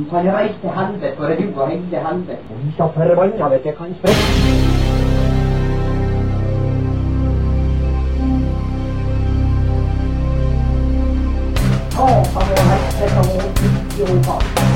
Du kan reise til helvete, for du og hele helvete. Og vi så forbanna vet jeg kan sprekke. Satan og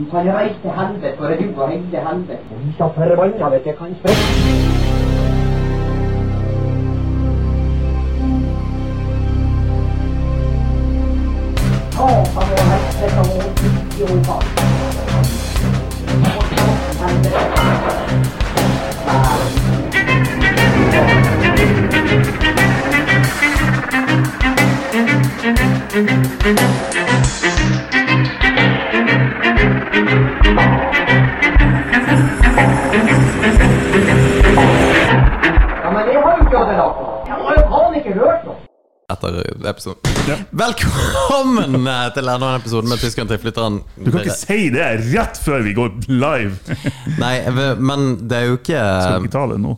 noe. Du kan reise til helvete, for du og hele helvete. Og vi så forbanna vet jeg kan sprekke. Satan og helvete og idioter. Ja, men det har jo ikke noe. Jeg har jo faen ikke hørt noe. etter episoden. Velkommen eh, til enda en episode med Tyskeren til flytteren. Du kan ikke si det rett før vi går live! Nei, men det er jo ikke Skal vi ikke ta det nå?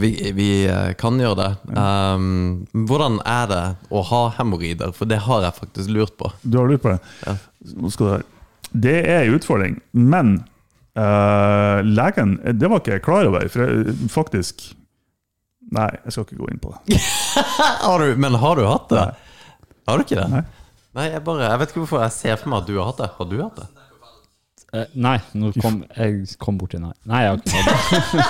Vi, vi eh, kan gjøre det. Um, hvordan er det å ha hemoroider? For det har jeg faktisk lurt på. Du har lurt på det? Ja. Nå skal du høre. Det er en utfordring, men uh, legen Det var ikke jeg klar over. For jeg, faktisk Nei, jeg skal ikke gå inn på det. Har du, men har du hatt det? Har du ikke det? Nei. Nei, jeg bare Jeg vet ikke hvorfor jeg ser for meg at du har hatt det. Har du hatt det? Eh, nei, nå kom, jeg kom borti nei. Nei, jeg har ikke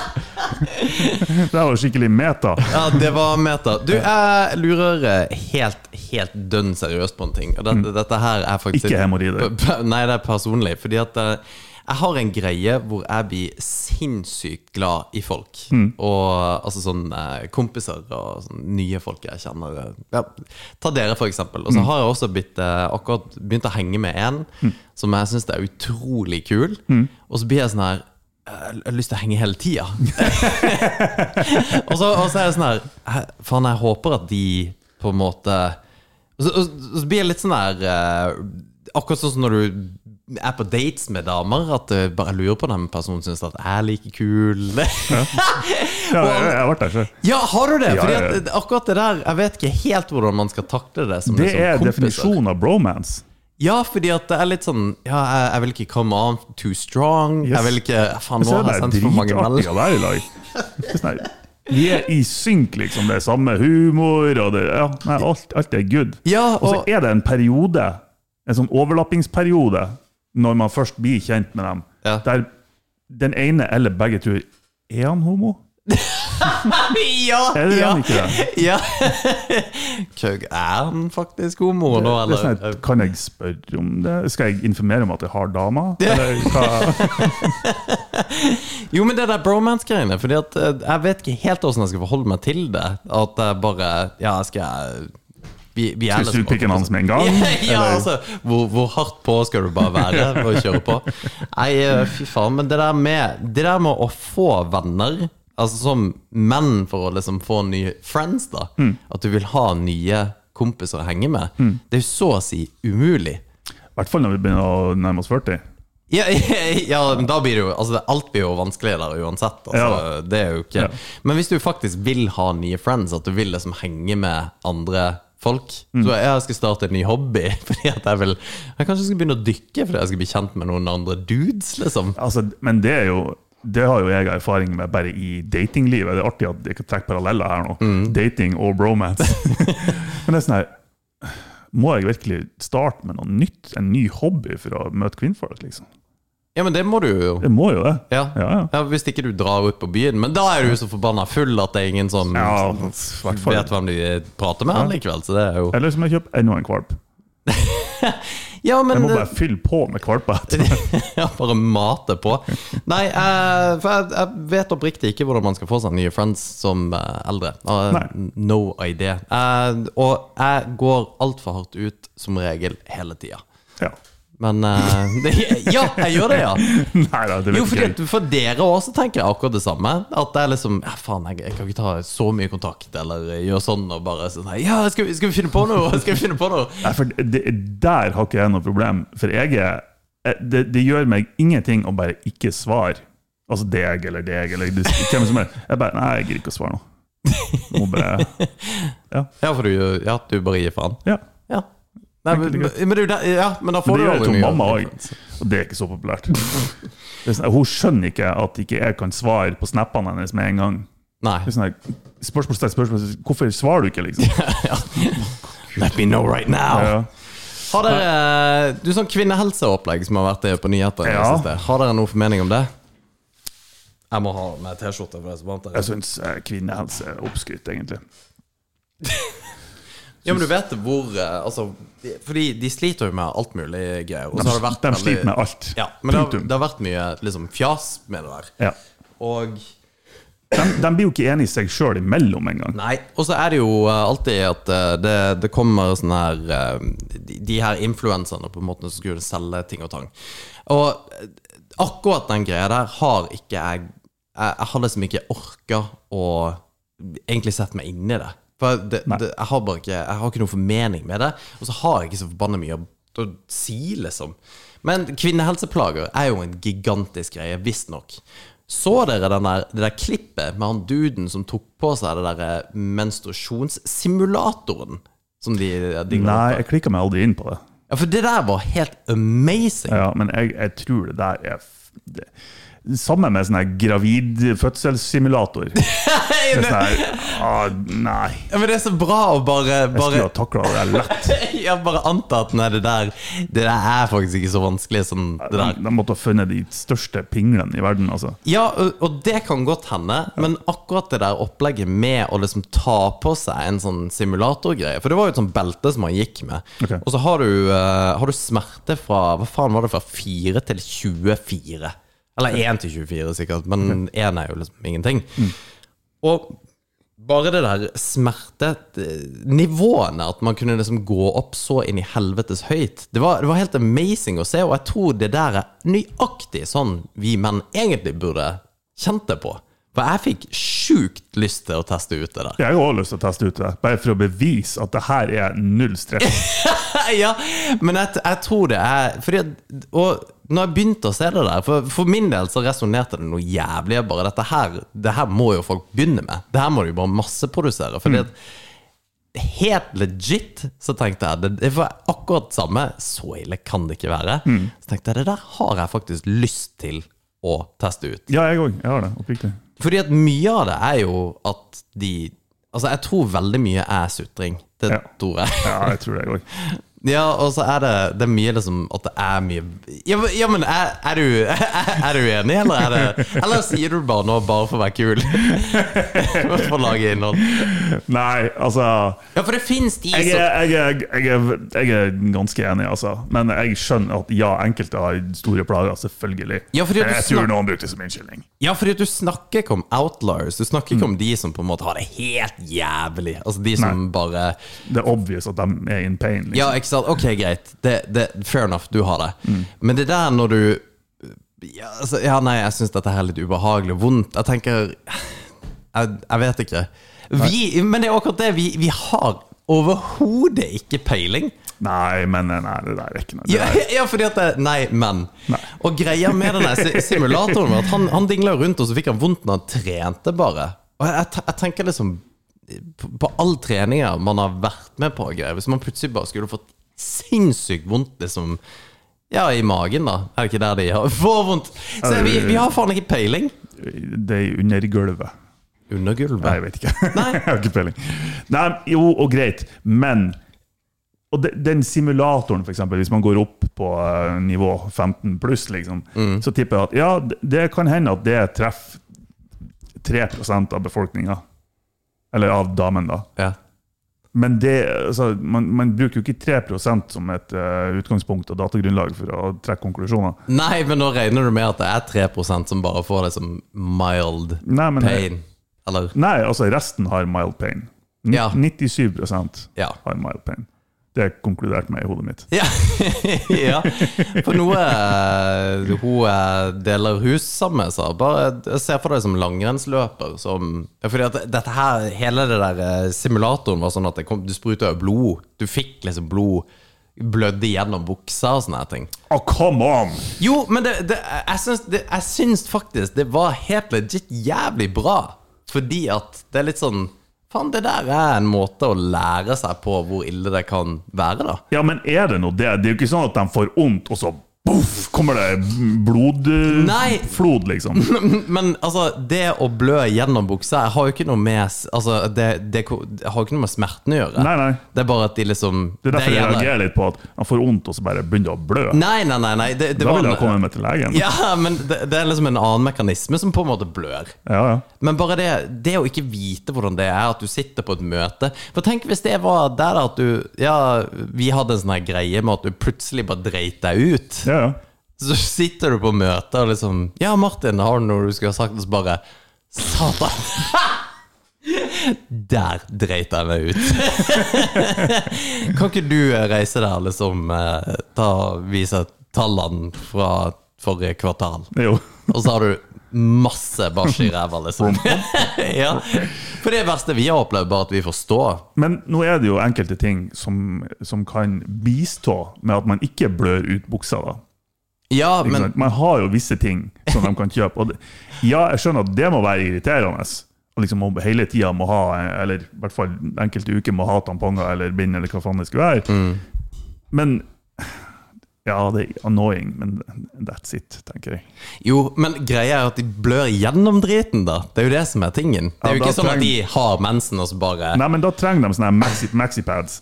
det. Var skikkelig meta. Ja, det var meta. Du, jeg lurer helt, helt dønn seriøst på en ting. Og dette, dette her er faktisk Ikke hemoroider. Nei, det er personlig. Fordi at eh, jeg har en greie hvor jeg blir sinnssykt glad i folk. Og altså sånn eh, kompiser og sånn nye folk jeg kjenner. eh, Ja, ta dere, for eksempel. Og så har jeg også blitt, eh, akkurat begynt å henge med en som jeg syns er utrolig kul. Og så blir jeg sånn her jeg har lyst til å henge hele tida. og, så, og så er jeg sånn her Faen, jeg håper at de på en måte Og så, og, så blir jeg litt sånn her eh, Akkurat sånn som når du er på dates med damer, at du bare lurer på om personen syns at jeg er like kul. Ja, jeg, jeg har vært der selv. ja, har du det? Ja, Fordi ja, ja. at akkurat det der Jeg vet ikke helt hvordan man skal takle det. Som Det liksom er kompiser. definisjonen av bromance. Ja, fordi at det er litt sånn Ja, jeg, jeg vil ikke come on too strong. Yes. Jeg vil ikke Faen, nå har jeg sendt for mange meldinger. å være i lag. Sånn Vi er i synk, liksom. Det er samme humor, og det, ja, nei, alt, alt er good. Ja, Og så er det en periode, en sånn overlappingsperiode, når man først blir kjent med dem, Ja. der den ene eller begge tror Er han homo? Ja! Er er ja. han ikke det? Ja. Køg, er han faktisk homo nå, Det er sånn kan jeg spørre om det? Skal jeg informere om at jeg har dama? Eller hva? Jo, men det der bromance-greiene. Fordi at eh, jeg vet ikke helt hvordan jeg skal forholde meg til det. At jeg bare Ja, skal jeg vi, vi Skal du pikken hans med en gang? Ja, ja altså hvor, hvor hardt på skal du bare være for å kjøre på? Nei, eh, fy faen. Men det der med Det der med å få venner, altså som menn for å liksom få nye friends, da. Mm. At du vil ha nye kompiser å henge med. Det er jo så å si umulig. I hvert fall når vi begynner å nærme oss 40. Ja, ja, men da blir det jo altså, Alt blir jo vanskeligere uansett. Altså, Ja. Det er jo ikke Ja. Men hvis du faktisk vil ha nye friends, at du vil liksom henge med andre folk Mm. Så jeg skal starte en ny hobby fordi at jeg vil Jeg kanskje skal begynne å dykke fordi jeg skal bli kjent med noen andre dudes, liksom. Altså, men det er jo det har jo jeg erfaring med bare i datinglivet. Det er artig at jeg kan trekke paralleller her nå. Mm. Dating og bromance. men det er sånn her Må jeg virkelig starte med noe nytt? En ny hobby for å møte kvinnfolk? liksom? Ja, men det må du jo. Det må jo det. Ja. Ja, ja. Ja, Hvis ikke du drar ut på byen. Men da er du jo så forbanna full at det er ingen som Ja, vet hvem de prater med allikevel. Så det er jo Eller så må jeg kjøpe enda en kvalp. Ja, men Jeg må bare fylle på med kvalper. Ja, bare mate på. Nei, uh, for jeg, jeg vet oppriktig ikke hvordan man skal få seg nye friends som uh, eldre. Uh, no idea. Eh, og jeg går altfor hardt ut som regel hele tida. Ja. Men uh, det, Ja, jeg gjør det, ja. Neida, det Jo, fordi at for dere også tenker jeg akkurat det samme. At det er liksom ja, Faen, jeg, jeg kan ikke ta så mye kontakt, eller gjøre sånn og bare sånn Ja, skal skal vi finne på noe? Skal vi finne på noe? Nei, for det, Der har ikke jeg noe problem. For jeg er eh, det, det gjør meg ingenting å bare ikke svare. Altså deg eller deg eller hvem som er. Jeg bare Nei, jeg gidder ikke å svare nå. Må bare Ja, for du, ja, du bare gir faen? Ja. Nei, men, men, men, ja, men da får Men det du aldri mye mamma òg. Og det er ikke så populært. Sånn, hun skjønner ikke at ikke jeg kan svare på snappene hennes med en gang. Nei. Det spørsmål sånn her, spørsmålstegn, spørsmålstegn. Hvorfor svarer du ikke, liksom? Let me know right now. Ja. Har dere Du sånn kvinnehelseopplegg som har vært det på nyheter Ja. Har dere noe formening om det? Jeg må ha med T-skjorte. Jeg syns kvinnehelse er oppskrytt, egentlig. Ja, men du vet hvor eh, Altså, de- fordi de sliter jo med alt mulig greier. De, så har det vært de veldig- sliter med alt. Ja, men det har, det har vært mye liksom, fjas med det der. Ja. Og De, de blir jo ikke enige seg sjøl imellom engang. Nei. Og så er det jo eh, alltid at eh, det, det kommer sånne her de, de her influenserne på en måte som skulle selge ting og tang. Og akkurat den greia der har ikke jeg Jeg, jeg har liksom ikke orka å egentlig sette meg inn i det. For det, det, jeg har bare ikke Jeg har ikke noe formening med det. Og så har jeg ikke så forbanna mye å, si, liksom. Men kvinnehelseplager er jo en gigantisk greie, visstnok. Så dere den der, det der klippet med han duden som tok på seg det der eh, menstruasjonssimulatoren? Som de de Nei, jeg klikka meg aldri inn på det. Ja, for det der var helt amazing. Ja, men jeg, jeg tror det der er det, Samme med sånn gravid fødselssimulator. Sånn ah, Nei. Ja, men det er så bra å bare, Jeg skulle ha takla det lett. Jeg bare anta at nei, det der Det der er faktisk ikke så vanskelig som det der. de måtte ha funnet de største pinglene i verden, altså. Ja, og det kan godt hende, men akkurat det der opplegget med å liksom ta på seg en sånn simulatorgreie For det var jo et sånt belte som han gikk med. Okay. Og så har du, uh, har du smerte fra Hva faen var det fra 4 til 24? Eller 1 til 24, sikkert, men 1 er jo liksom ingenting. Og bare det der smertenivåene, at man kunne liksom gå opp så inn i helvetes høyt, det var, det var helt amazing å se, og jeg tror det der er nøyaktig sånn vi menn egentlig burde kjent det på. For jeg fikk sjukt lyst til å teste ut det der. Jeg har også lyst til å teste ut det, bare for å bevise at det her er null stress. ja, men jeg, jeg tror det er fordi Og når jeg begynte å se det der For, for min del så resonnerte det noe jævlig. Bare dette her Det her må jo folk begynne med. Det her må de jo bare masseprodusere. Fordi at Helt legit så tenkte jeg det, det var akkurat samme. Så ille kan det ikke være. Så tenkte jeg det der har jeg faktisk lyst til å teste ut. Ja, jeg òg. Jeg har det. Oppriktig. Fordi at mye av det er jo at de Altså, jeg tror veldig mye er sutring. Det Ja. tror jeg. Ja, jeg tror det, òg. Ja, og så er det, det er mye liksom at det er mye Ja, men, ja, men er, er, du, er, er du enig, eller er det Eller sier du bare nå bare for å være kul? for å lage innhold? Nei, altså Ja, for det fins de jeg som jeg, jeg, jeg er ganske enig, altså. Men jeg skjønner at ja, enkelte har store plager, selvfølgelig. Ja, jeg tror noen brukte det som unnskyldning. Ja, fordi du snakker ikke om outliers. Du snakker ikke om de som på en måte har det helt jævlig. Altså de som bare Det er obvious at de er in pain. Liksom. Ja, ikke sant? Ok, greit. Det, det, fair enough, du har det. Men det der når du Ja, altså, ja nei, jeg syns dette her er litt ubehagelig og vondt. Jeg tenker Jeg, jeg vet ikke. Vi, men det er akkurat det. Vi, vi har overhodet ikke peiling. Nei, men nei, det der er ikke noe. Ja, ja, fordi at det, Nei, men. Nei. Og greia med den simulatoren var at han, han dingla rundt, og så fikk han vondt når han trente, bare. Og jeg, jeg, tenker liksom på, på all treninga man har vært med på, greier, hvis man plutselig bare skulle fått sinnssykt vondt liksom ja, i magen, da. Er det ikke der de har for vondt? Så vi, vi har faen ikke peiling. det er under gulvet. Under gulvet. Nei, jeg vet ikke. Nei. jeg har ikke peiling. Nei, jo, og greit, men og de, Den simulatoren, for eksempel, hvis man går opp på eh, nivå 15 pluss, liksom, Mm. så tipper jeg at ja, det, det kan hende at det treffer 3% av befolkninga. Eller av damen, da. Ja. Men det, altså, man, man bruker jo ikke 3% som et uh, utgangspunkt og datagrunnlag for å trekke konklusjoner. Nei, men nå regner du med at det er 3% som bare får det som mild Nei, men, pain? Eller? nei altså resten har mild pain. N Ja. 97 Ja. har mild pain. Det konkluderte meg i hodet mitt. Ja, ja. for noe eh, hun eh, deler hus sammen med, sa bare se for deg som langrennsløper. Som, fordi at dette her, hele det der eh, simulatoren var sånn at det kom, du spruta jo blod. Du fikk liksom blod blødde gjennom buksa og sånne ting. Oh, come on! Jo, men det, det, jeg, syns, det, jeg syns faktisk det var helt legit jævlig bra. Fordi at det er litt sånn Faen, det der er en måte å lære seg på hvor ille det kan være, da. Ja, men er det noe det? Det er jo ikke sånn at de får vondt, og så boff, kommer det blodflod, liksom. Men altså, det å blø gjennom buksa Jeg har jo ikke noe med Altså, det, det, det har jo ikke noe med smerten å gjøre. Nei, nei. Det er bare at de liksom Det er derfor jeg gjelder- reagerer litt på at han får vondt, og så bare begynner det å blø. Nei, nei, nei. nei det, det Da var vil jeg komme meg til legen. Ja, men det, det er liksom en annen mekanisme som på en måte blør. Ja, ja. Men bare det, det å ikke vite hvordan det er, at du sitter på et møte For tenk hvis det var der at du Ja, vi hadde en sånn her greie med at du plutselig bare dreit deg ut. ja, ja. Så sitter du på møte og liksom Ja, Martin, har du noe du skulle ha sagt? Og så bare Satan! Der dreit jeg meg ut. kan ikke du eh, reise der liksom eh, ta, vise tallene fra forrige kvartal? Jo. Og så har du masse bæsj i ræva, liksom. ja. For det verste vi har opplevd, bare at vi forstår. Men nå er det jo enkelte ting som, som kan bistå med at man ikke blør ut buksa. da. Ja, men? Man har jo visse ting som de kan kjøpe. Det, ja, jeg skjønner at det må være irriterende. Og liksom hele tida må ha, eller i hvert fall enkelte uker må ha tamponger eller bind, eller hva faen det skulle være. Mm. Men Ja, det er annoying, men that's it, tenker jeg. Jo, men greia er at de blør gjennom driten, da. Det er jo det som er tingen. Det er jo Ja, ikke sånn sånn at de har mensen og så bare Nei, men da trenger de sånne maxi, maxipads.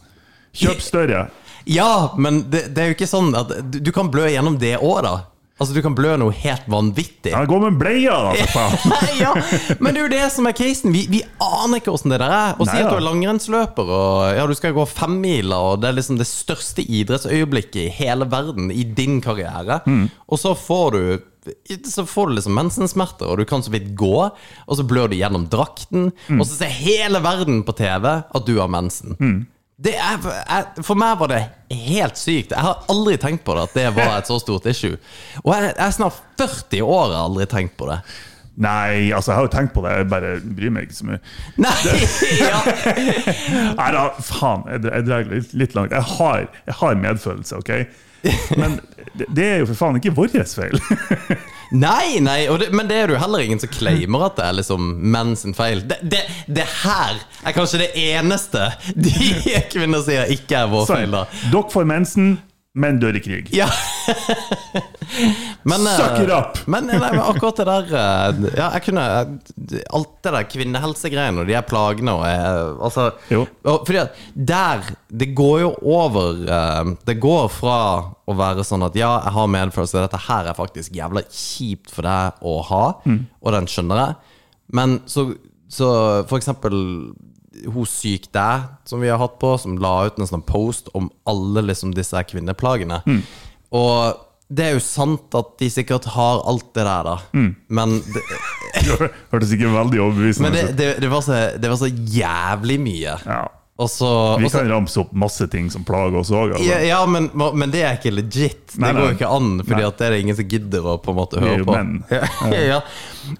Kjøp større. Ja, men det, det er jo ikke sånn at du, du kan blø gjennom det òg, da. Altså, du kan blø noe helt vanvittig. Ja, gå med bleia, da, for faen! ja, men det er jo det som er casen. Vi, vi aner ikke åssen det der er. Og si at du er langrennsløper og ja, du skal gå femmila, og det er liksom det største idrettsøyeblikket i hele verden i din karriere. Mm. Og så får du så får du liksom mensensmerter, og du kan så vidt gå. Og så blør du gjennom drakten, Mm. og så ser hele verden på TV at du har mensen. Mm. Det er, jeg, for meg var det helt sykt. Jeg har aldri tenkt på det at det var et så stort issue. Og jeg, jeg er snart 40 år og har aldri tenkt på det. Nei, altså, jeg har jo tenkt på det, jeg bare bryr meg ikke så mye. Nei, ja. Nei da, faen, jeg drar litt, litt langt. Jeg har, jeg har medfølelse, OK? Men det, det er jo for faen ikke vår feil. nei, nei og det, men det er det jo heller ingen som claimer at det er liksom menn sin feil. Det, det, det her er kanskje det eneste de kvinner sier ikke er vår feil, da. Dere får mensen, men dør i krig. Ja. Men, eh, Suck it up! Men, nei, men akkurat det der eh, Ja, jeg kunne Alt det der kvinnehelsegreiene og de her plagene og Altså Fordi at der Det går jo over eh, Det går fra å være sånn at ja, jeg har medfølelse, dette her er faktisk jævla kjipt for deg å ha, og den skjønner jeg, men så, så for eksempel hun syk deg, som vi har hatt på, som la ut en sånn post om alle liksom disse kvinneplagene. kvinneplagene. Og det er jo sant at de sikkert har alt det der, da. Men, det, Hørtes ikke veldig overbevisende men det, det, var så, det var så jævlig mye. Ja. Også, Vi kan også, ramse opp masse ting som plager oss òg. ja, Altså. ja men, men det er ikke legit. Det Nei, nei. går jo ikke an, Fordi det er det ingen som gidder å på en måte høre på. Men Ja, ja.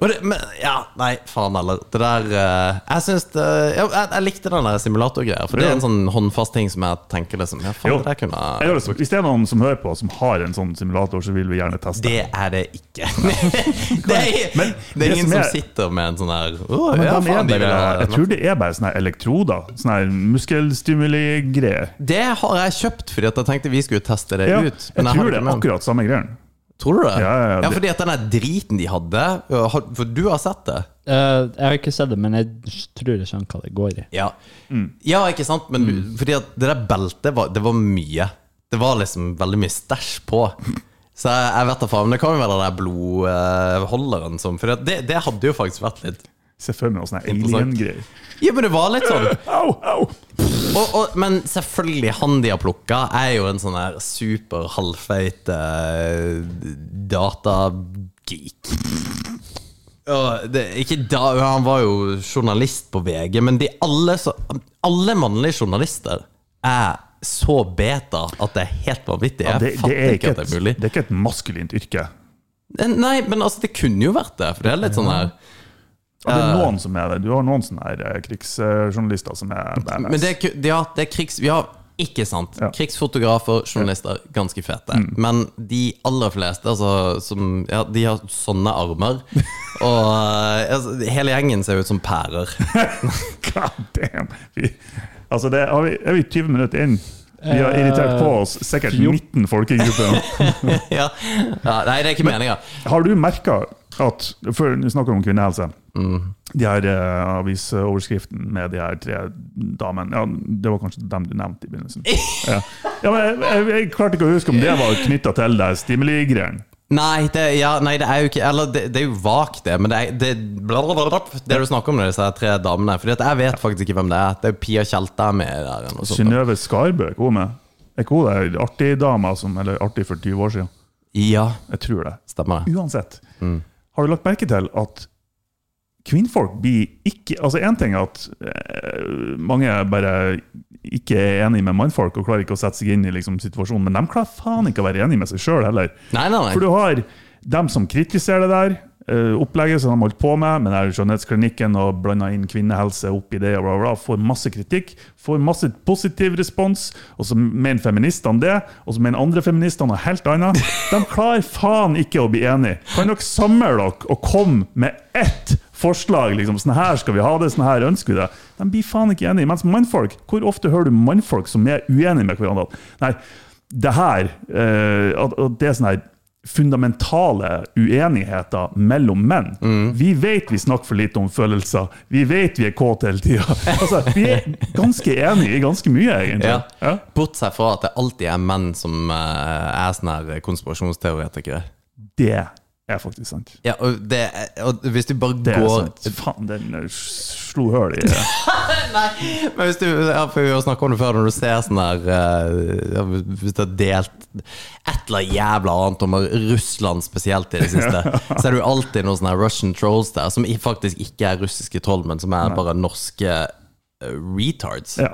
Det, men, ja, nei, faen heller. Det der uh, Jeg syns det jeg, jeg likte den der simulatorgreia, for det er en sånn håndfast ting som jeg tenker liksom Ja, faen, Jo. det kunne Jeg gjør det Hvis det er noen som hører på, som har en sånn simulator, så vil vi gjerne teste. Det er det ikke. det er, Men det er ingen som som, er- sitter med en sånn her oh, ja, faen, de vil ha jeg tror det er bare sånne elektroder. Sånne muskelstimuli-greier. Det har jeg kjøpt fordi at jeg tenkte vi skulle teste det Ja, ut. jeg tror det det er akkurat samme greien. Tror du det? Ja, ja, ja, ja fordi at den der driten de hadde For du har sett det? Uh, jeg har ikke sett det, men jeg tror jeg skjønner hva det går i. Ja, Mm. ja ikke sant? Men mm. fordi at det der beltet var, det var mye. Det var liksom veldig mye stæsj på. Så jeg, jeg vet da faen. Men det kan jo være den der blodholderen som For det, det hadde jo faktisk vært litt Se for meg noe sånne alien-greier. Ja, men det var litt sånn. Au, au! Og, og, men selvfølgelig, han de har plukka, er jo en sånn her super halvfeit uh, datageek. Det, ikke da, han var jo journalist på VG, men de alle, så, alle mannlige journalister er så beta at det er helt vanvittig. Ja, Jeg det, det, fatter er ikke at et, det er mulig. det er ikke et maskulint yrke. Nei, men altså, det kunne jo vært det. For det er litt sånn her Ja, det er Eh. noen som er det. Du har noen sånne her eh, krigsjournalister som er badass. Men det er, ja, det er krigs... Ja, ikke sant. Ja. Mm. Krigsfotografer, journalister, ganske fete. Men de aller fleste, altså, som Ja, de har sånne armer. Og eh, altså, hele gjengen ser ut som pærer. God damn! Vi, altså det, er, vi, er vi 20 minutter inn? Vi har irritert på oss sikkert 19 folkegrupper. ja. ja. Nei, det er ikke meninga. Har du merka at Før vi snakker om kvinnehelse. De her uh, avisoverskriften med de her tre damene ja, Det var kanskje dem du nevnte i begynnelsen. Ja. Ja, men jeg, jeg, jeg klarte ikke å huske om det var knytta til det stimuli-greiene. Nei, ja, nei, det er jo ikke Eller det, det er jo vagt, det. Men det, er, det, blablabla, det du snakker om, det disse tre damene. Fordi at jeg vet faktisk ikke hvem det er. Det er jo Pia Tjelta med der. Synnøve Skarbø, er hun med? Er ikke hun artig dama som Eller artig for 20 år siden? Ja, Jeg tror det. stemmer det. Uansett. Har du lagt merke til at kvinnfolk blir ikke Altså Én ting er at eh, mange bare ikke er enig med mannfolk og klarer ikke å sette seg inn i liksom, situasjonen, men de klarer faen ikke å være enig med seg sjøl heller. Nei, nei, nei. For du har dem som kritiserer det der, opplegget som de holdt på med, med den her skjønnhetsklinikken og blanda inn kvinnehelse oppi det, og bla, bla, får masse kritikk, får masse positiv respons, og så mener feministene det, og så mener andre feministene noe helt annet. De klarer faen ikke å bli enige. Kan dere samle dere og komme med ett forslag? liksom, Sånn her skal vi ha det, sånn her ønsker vi det. De blir faen ikke enige. Mens mannfolk, hvor ofte hører du mannfolk som er uenige med hverandre? Nei, det her eh, at det er sånn her fundamentale uenigheter mellom menn. Vi vet vi snakker for lite om følelser. Vi vet vi er kåte hele tida. Altså, vi er ganske enige i ganske mye, egentlig. Ja. Ja. Bortsett fra at det alltid er menn som eh, er sånne konspirasjonsteoretikere. Det er faktisk sant. Ja, og, det, og hvis du bare Det er sant. Faen, den eh, slo hull i Nei, men hvis du ja, for Vi har snakket om det før, når du ser sånn her eh, ja, Hvis du har delt et eller jævla annet om Russland spesielt i det siste, så er det jo alltid noen sånne Russian trolls der, som faktisk ikke er russiske troll, men som er bare norske eh, retards. Ja.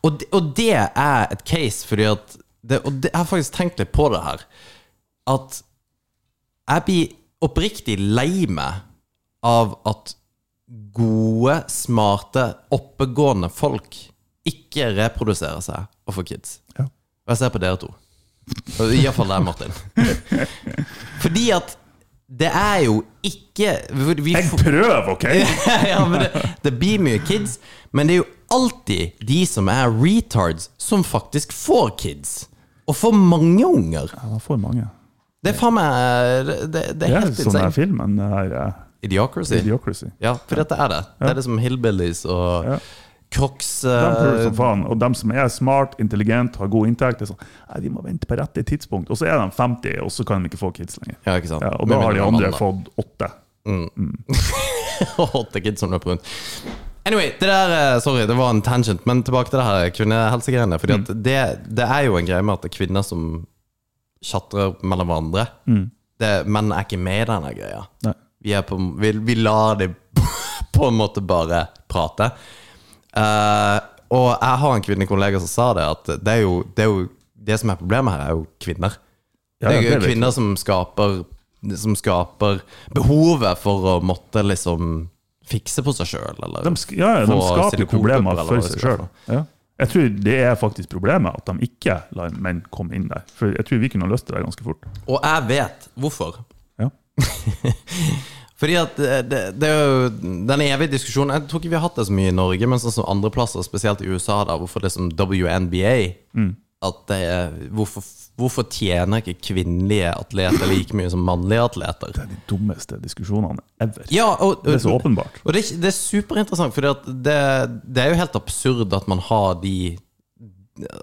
Og, det- og det er et case, fordi at det, Og det, jeg har faktisk tenkt litt på det her. At jeg blir oppriktig lei meg av at gode, smarte, oppegående folk ikke reproduserer seg og får kids. Ja. Og jeg ser på dere to. Iallfall deg, Martin. Fordi at det er jo ikke vi, Jeg prøver, OK? ja, men det, det blir mye kids, men det er jo alltid de som er retards, som faktisk får kids. Og får mange unger. Ja, får mange. Det er faen meg Det, det, det Det er helt sånn er filmen, det her Idiocracy. Idiocracy. Ja, for dette er det. Det er liksom hillbillies og Ja. crocs De prøver eh, som faen. Og de som er smart, intelligent, har god inntekt, er sånn Nei, de må vente på rette tidspunkt. Og så er de 50, og så kan de ikke få kids lenger. Ja, ikke sant. Ja, og da har de andre fått åtte. Åtte kids som løper rundt. Anyway, det der, eh, sorry, det var en tangent, men tilbake til det her kvinnehelsegreiene. Fordi Mm. det, det er jo en greie med at det er kvinner som tjatrer mellom hverandre. Det, menn er ikke med i denne greia. Mm. Nei. Vi, på, vi, vi lar dem på en måte bare prate. Uh, og jeg har en kvinnekollega som sa det, at det jo det, jo, det som er problemet her, er jo kvinner. Ja, det er jo kvinner som skaper Som skaper behovet for å måtte liksom fikse på seg sjøl, ja, de skaper problemer for seg sjøl. Ja. Jeg tror det er faktisk problemet, at de ikke lar menn komme inn der. For jeg tror vi kunne ha løst det der ganske fort. Og jeg vet hvorfor. Ja. Fordi at det, det, det er jo den evige diskusjonen Jeg tror ikke vi har hatt det så mye i Norge, men sånn som andre plasser, spesielt i USA, da, hvorfor det er som WNBA At det er, hvorfor, hvorfor tjener ikke kvinnelige atleter like mye som mannlige atleter? Det er de dummeste diskusjonene ever. Ja, og, Det er så åpenbart. Og det, er det er superinteressant, for det, det er jo helt absurd at man har de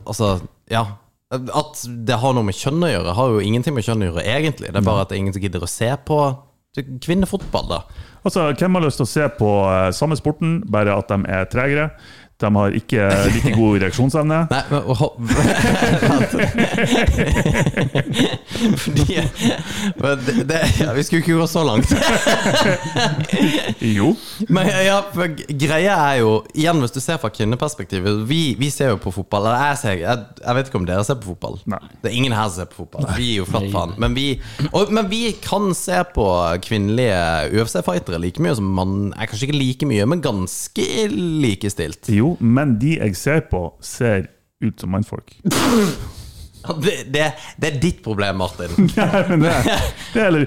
Altså, ja. At det har noe med kjønn å gjøre, har jo ingenting med kjønn å gjøre, egentlig. Det er bare at det er ingen som gidder å se på kvinnefotball, da. Altså, Hvem har lyst til å se på eh, samme sporten, bare at de er tregere? De har ikke like god reaksjonsevne. Nei, men å, Fordi men det, det, ja, Vi skulle ikke gå så langt. Jo. Men ja, for greia er jo Igjen, hvis du ser fra kvinneperspektivet Vi, vi ser jo på fotball. Eller jeg, ser, jeg, jeg vet ikke om dere ser på fotball. Nei. Det er ingen her som ser på fotball. Vi er jo flatt faen. Men vi, men vi kan se på kvinnelige UFC-fightere like mye som mann. Kanskje ikke like mye, men ganske likestilt. jo, men de jeg ser på, ser ut som mannfolk. Ja, Det, det, det er ditt problem, Martin. Nei, men det, det er eller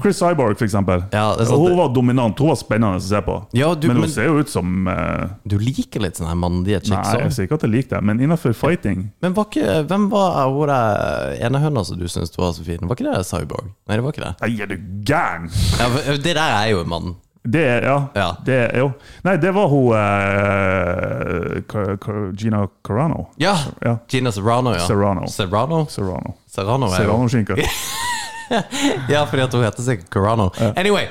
Chris Cyborg, eksempel. Ja, hun var dominant, hun var spennende å se på. Ja, du- men hun men- ser jo ut som uh, Du liker litt sånne her chicks? Nei, chicks jeg sier ikke at jeg liker det, men innenfor fighting Men var ikke, hvem var hun der ene høna som du syntes var så fin? Var ikke det Cyborg? Nei, det var ikke det. Nei, er du gæren? Ja, det der er jo en mann. Det er, ja. Ja. Det er, jo. Nei, det var hun eh, Gina Carano. Ja! Ja. Gina Serrano, ja. Serrano. Serrano? Serrano. Serrano er Serrano skinke. Ja, fordi at hun heter sikkert Carano. Anyway,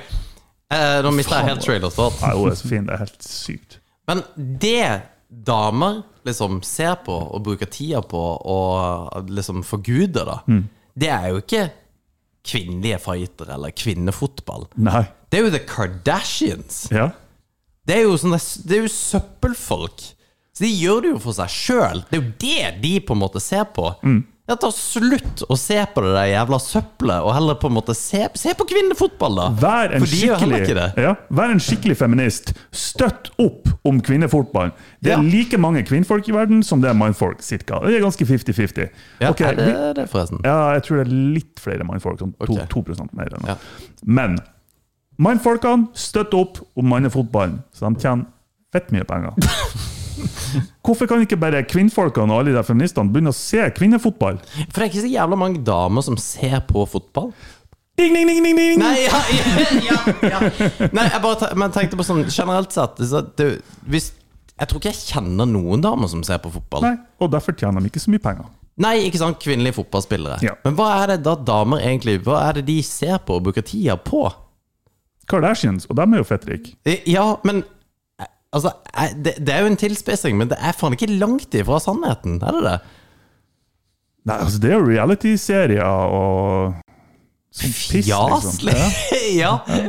eh, nå mista jeg helt Trailer of thought. Nei, hun er så fin. Det er helt sykt. Men det damer liksom ser på og bruker tida på og liksom forguder, da, Mm. det er jo ikke kvinnelige fightere eller kvinnefotball. Nei. Det er jo The Kardashians. Ja. Det er jo, sånne, det er jo søppelfolk. Så de gjør det jo for seg sjøl. Det er jo det de på en måte ser på. Mm. Ja, Ta slutt å se på det der jævla søppelet, og heller på en måte se, se på kvinnefotball, da! Vær en, skikkelig, ja, vær en skikkelig feminist. Støtt opp om kvinnefotball. Det er Ja. like mange kvinnfolk i verden som det er mannfolk. Cirka. Det er ganske 50-50. Ja, okay, er det det, forresten? Ja, jeg tror det er litt flere mannfolk. Sånn okay. 2, 2 mer enn Ja. Men mannfolkene støtter opp om mannefotballen, så de tjener fett mye penger. Hvorfor kan ikke bare kvinnfolkene og alle de feministene begynne å se kvinnefotball? For det er ikke så jævla mange damer som ser på fotball. Ding, ding, ding, ding, ding. Nei, ja, ja, ja. Nei jeg bare men tenkte på sånn generelt sett så det, hvis, Jeg tror ikke jeg kjenner noen damer som ser på fotball. Nei, og derfor tjener de ikke så mye penger. Nei, ikke sant, kvinnelige fotballspillere. Ja. Men hva er det da damer egentlig Hva er det de ser på og bruker tida på? Kardashians, og dem er jo fettrike. Eh, Ja, men Altså, det, det er jo en tilspissing, men det er faen ikke langt ifra sannheten, er det det? Nei, altså det er jo reality-serier og sånn piss, Fjaslig! liksom. Ja, ja.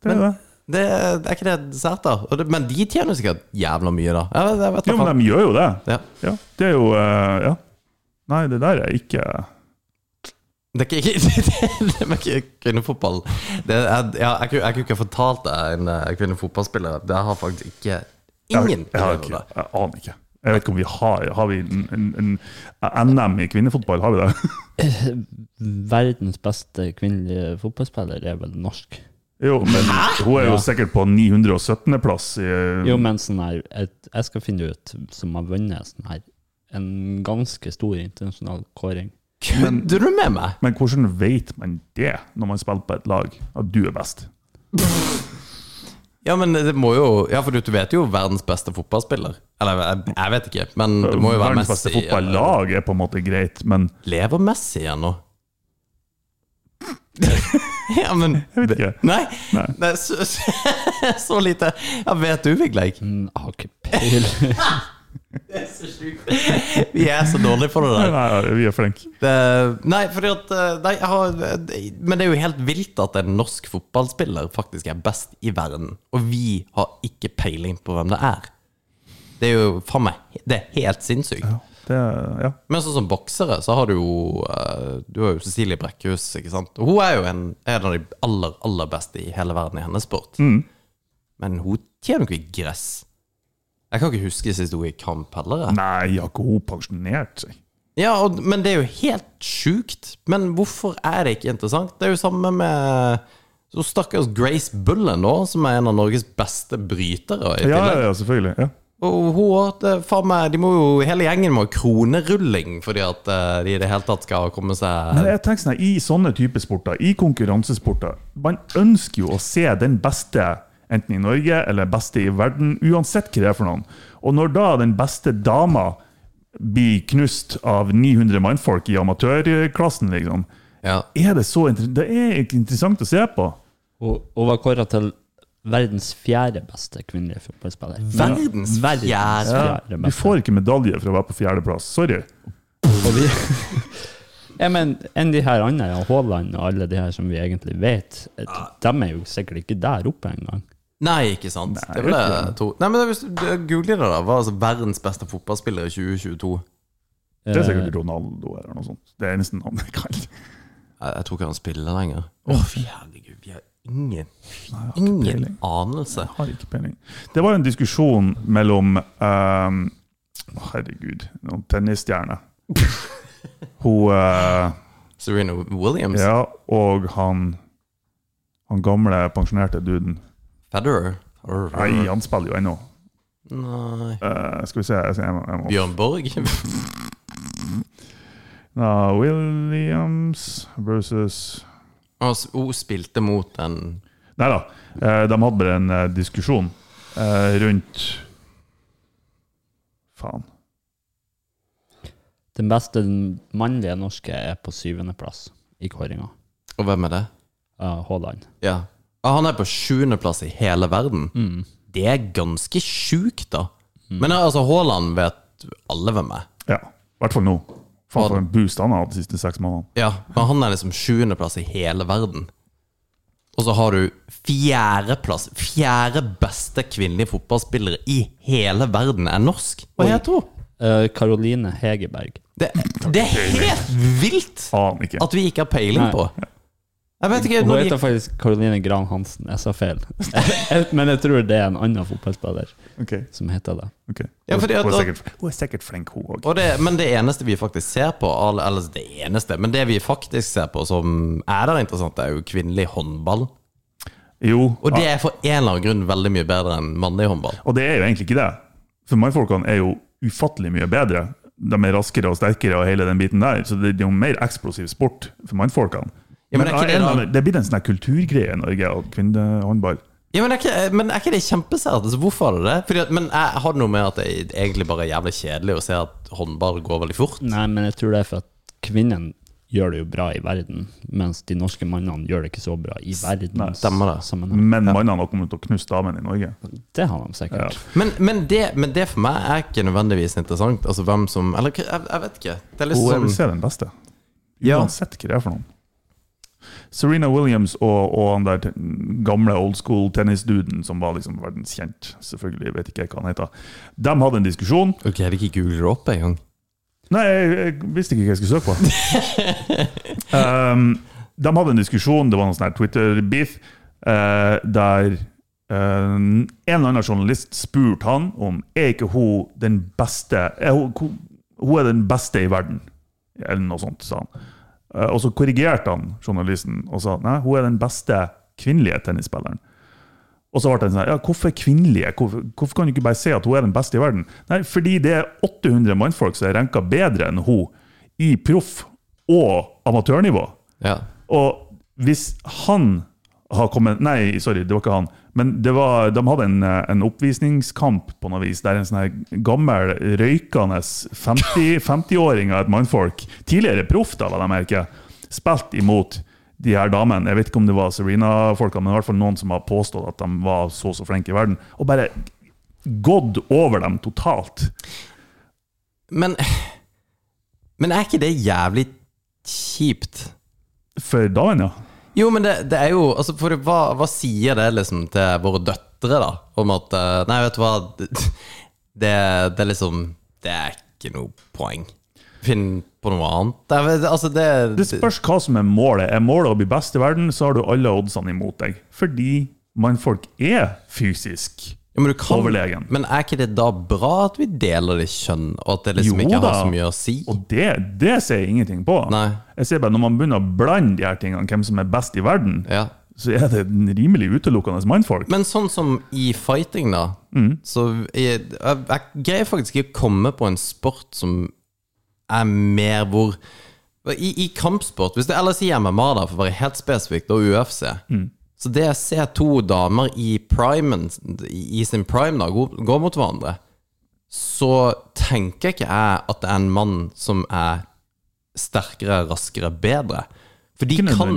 det er det. Det, det er ikke det sært, da. Men de tjener sikkert jævla mye, da. Jeg vet, jeg vet Jo, men de gjør jo det. Ja. Ja, det er jo eh, Ja. Nei, det der er ikke Det er ikke, det, det, det er ikke kvinnefotball. Det er, ja, jeg, kunne- jeg kunne ikke fortalt deg en eh, kvinnefotballspiller. Det har faktisk ikke ingen jeg, jeg, ikke, jeg aner ikke. Jeg vet ikke om vi har Har vi en, en, en NM i kvinnefotball? Har vi det? Verdens beste kvinnelige fotballspiller er vel norsk. Jo, men hun er jo Ja. sikkert på 917.-plass i Jo, men sånn her et, Jeg skal finne ut som har vunnet sånn her en ganske stor internasjonal kåring. Kødder du med meg? Men hvordan vet man det når man spiller på et lag, at du er best? Ja, men det må jo Ja, for du, du vet jo verdens beste fotballspiller. Eller jeg, jeg vet ikke, men det må jo være Verdens Messi. beste fotballag er på en måte greit, men Lever Messi ennå? ja, men jeg vet ikke. Nei, Nei. Nei så, så, så lite. Ja, vet du, Vigleik? Mm, Jeg har ikke peiling. Det er så sjukt. Vi er så dårlige på det Nei, der. nei, vi er flinke. Det, nei, fordi at eh, nei, jeg har, Men det er jo helt vilt at en norsk fotballspiller faktisk er best i verden, og vi har ikke peiling på hvem det er. Det er jo faen meg Det er helt sinnssykt. Det, er- ja. Men sånn som boksere, så har du jo eh, Du har jo Cecilie Brekkhus, ikke sant. Og hun er jo en, en av de aller, aller beste i hele verden i hennes sport. Men hun tjener jo ikke gress. Jeg kan ikke huske sist hun gikk kamp heller. jeg. Nei, har ikke hun pensjonert seg? Ja, og, men det er jo helt sjukt. Men hvorfor er det ikke interessant? Det er jo samme med så stakkars Grace Bullen nå, som er en av Norges beste brytere. i Ja, ja, tillegg. ja selvfølgelig. Ja. Og hun også, faen meg, de må jo, Hele gjengen må ha kronerulling fordi at eh, de i det hele tatt skal komme seg Men jeg tenker sånn, her, I sånne typer sporter, i konkurransesporter, man ønsker jo å se den beste, enten i Norge eller beste i verden, uansett hva det er for noen. Og når da den beste dama blir knust av 900 mannfolk i amatørklassen, liksom, Ja. er det så inter det er interessant å se på. Hun, hun var kåra til verdens fjerde beste kvinnelige fotballspiller. Verdens Verdens fjerde? Ja, fjerde vi beste. får ikke medalje for å være på fjerdeplass. Sorry. Og vi, ja, men enn de her andre, Haaland og alle de her som vi egentlig vet, de er jo sikkert ikke der oppe engang. Nei, ikke sant. Nei, det ble det to. Nei, men Hvis du googler det, da. Hva er altså verdens beste fotballspiller i 2022? Det er Eh, sikkert Ronaldo eller noe sånt. Det er eneste navnet jeg kan. Jeg, tror ikke han spiller lenger. Å, oh, herregud. Vi har ingen, ingen peiling. anelse. Jeg har ikke peiling. Det var en diskusjon mellom um, Herregud, noen tennisstjerner. Hun uh, Serena Williams? Ja, og han Han gamle, pensjonerte duden. Federer? Nei, han spiller jo ennå. Nei. Eh, skal vi se jeg, jeg må, jeg må. Bjørn Borg? Ja, Williams versus Og s- Hun spilte mot en Nei da. eh, de hadde bare en eh, diskusjon eh, rundt Faen. Den beste mannlige norske er på syvendeplass i kåringa. Og hvem er det? Uh, Haaland. Ja. Han er på sjuendeplass i hele verden. Mm. Det er ganske sjukt, da. Men altså, Haaland vet alle hvem er. Ja, i hvert fall nå. Faen for en boost han har hatt de siste seks månedene. Ja, men han er liksom sjuendeplass i hele verden. Og så har du fjerdeplass. Fjerde beste kvinnelige fotballspillere i hele verden er norsk. Hva heter hun? Karoline Caroline Hegerberg. Det, det er helt vilt at vi ikke har peiling Nei. på. Jeg vet ikke Hun heter de, faktisk Caroline Gran Hansen. Jeg sa feil. Men jeg tror det er en annen fotballspiller okay. som heter det. Okay. Ja, fordi at- hun, er sikkert, hun er sikkert flink, hun òg. og Men det eneste vi faktisk ser på Eller det eneste, men det vi faktisk ser på som er der interessant, er jo kvinnelig håndball. Jo, Og det er for en eller annen grunn veldig mye bedre enn mannlig håndball. og det er jo egentlig ikke det. For mannfolkene er jo ufattelig mye bedre. De er raskere og sterkere og hele den biten der. Så det er jo mer eksplosiv sport for mannfolkene. Ja, men er ikke det det blir en sånn kulturgreie i Norge, og kvinnehåndball. Ja, men er ikke, men er ikke det kjempesært? Altså, hvorfor er det det? Fordi at, men jeg har det noe med at det egentlig bare er jævlig kjedelig å se at håndball går veldig fort. Nei, men jeg tror det er for at kvinnen gjør det jo bra i verden, mens de norske mannene gjør det ikke så bra i verden. stemmer det. Men mannene har kommet til å knuse damene i Norge. Det har de sikkert. Men, men, det, men det for meg er ikke nødvendigvis interessant. Altså hvem som Eller jeg, jeg vet ikke. Det er liksom, Hun er sånn den beste. Uansett hva det er for noen. Serena Williams og, og han der gamle old school tennisduden som var liksom verdenskjent, selvfølgelig, vet ikke hva han heter, de hadde en diskusjon. Ok, jeg hadde ikke googlet opp opp engang. Nei, jeg, jeg visste ikke hva jeg skulle søke på. um, de hadde en diskusjon, det var noen sånn Twitter-beef, uh, der eh, en eller annen journalist spurte han om er ikke hun den beste er hun, hun er den beste i verden, eller noe sånt, sa han. Eh, og så korrigerte han journalisten og sa nei, hun er den beste kvinnelige tennisspilleren. Og så ble det sånn, ja, hvorfor kvinnelige? Hvorfor, hvorfor kan du ikke bare si at hun er den beste i verden? Nei, fordi det er 800 mannfolk som er renka bedre enn hun i proff- og amatørnivå. Ja. Og hvis han har kommet Nei, sorry, det var ikke han. Men det var, de hadde en, eh, en oppvisningskamp på noe vis, der en sånn her gammel, røykende 50 50-åring av et mannfolk, tidligere proff, da, la jeg merke, spilte imot de her damene. Jeg vet ikke om det var Serena-folka, men i hvert fall noen som har påstått at de var så så flinke i verden. Og bare gått over dem totalt. Men Men er ikke det jævlig kjipt? For damene, ja. Jo, men det, det er jo altså, for hva, hva sier det liksom til våre døtre, da? Om at eh, Nei, vet du hva, det, det, er liksom Det er ikke noe poeng. Finn på noe annet. Det, altså, det, Det spørs hva som er målet. Er målet å bli best i verden, så har du alle oddsene imot deg. Fordi mannfolk er fysisk Ja, men, kan, overlegen. men er ikke det da bra at vi deler det kjønn, og at det liksom Jo ikke har så mye å si? Og det, det ser jeg ingenting på. Nei. Jeg ser bare Når man begynner å blande de her tingene, hvem som er best i verden, Ja. så er det en rimelig utelukkende mannfolk. Men sånn som i fighting, da, Mm. så jeg, jeg, jeg greier faktisk ikke å komme på en sport som er mer hvor I, i kampsport, hvis det ellers i MMA, da, for å være helt spesifikt, og UFC Mm. Så det å se to damer i primen, i sin prime, da, gå, mot hverandre, så tenker ikke jeg at det er en mann som er sterkere, raskere, bedre. For de kan,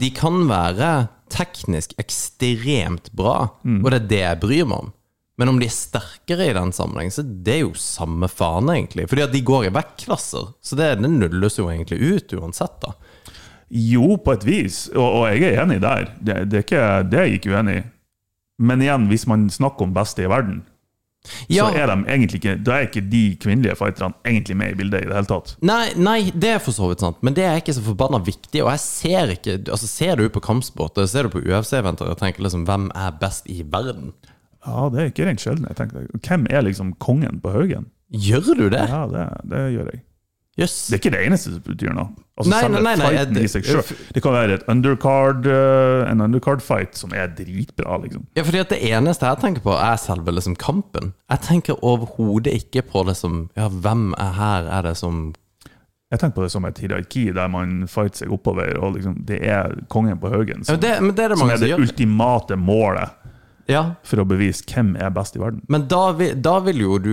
de kan være teknisk ekstremt bra, Mm. og det er det jeg bryr meg om. Men om de er sterkere i den sammenheng, så det er jo samme faen, egentlig. Fordi at de går i vektklasser, så det, det nulles jo egentlig ut uansett, da. Jo, på et vis, og, og jeg er enig der. Det, det, er ikke, det er jeg ikke uenig i. Men igjen, hvis man snakker om beste i verden, Ja, så er de egentlig ikke, da er ikke de kvinnelige fighterne egentlig med i bildet i det hele tatt. Nei, nei, det er for så vidt sant, men det er ikke så forbanna viktig. Og jeg ser ikke Altså, ser du på kampsport, ser du på UFC-eventer og tenker liksom hvem er best i verden? Ja, det er ikke rent sjelden. jeg tenker. Hvem er liksom kongen på Haugen? Gjør du det? Ja, det, det gjør jeg. Jøss. Det er ikke det eneste som betyr noe. Altså, Nei, nei, nei, nei, fighten det- i seg selv. Det kan være et undercard, uh, en undercard-fight som er dritbra, liksom. Ja, fordi at det eneste jeg tenker på, er selve liksom kampen. Jeg tenker overhodet ikke på det som Ja, hvem er her? Er det som Jeg tenker på det som et hierarki der man fighter seg oppover, og liksom, det er kongen på Haugen ja, som, det, Men det er det som er det ultimate målet Ja, for å bevise hvem er best i verden. Men da da vil jo du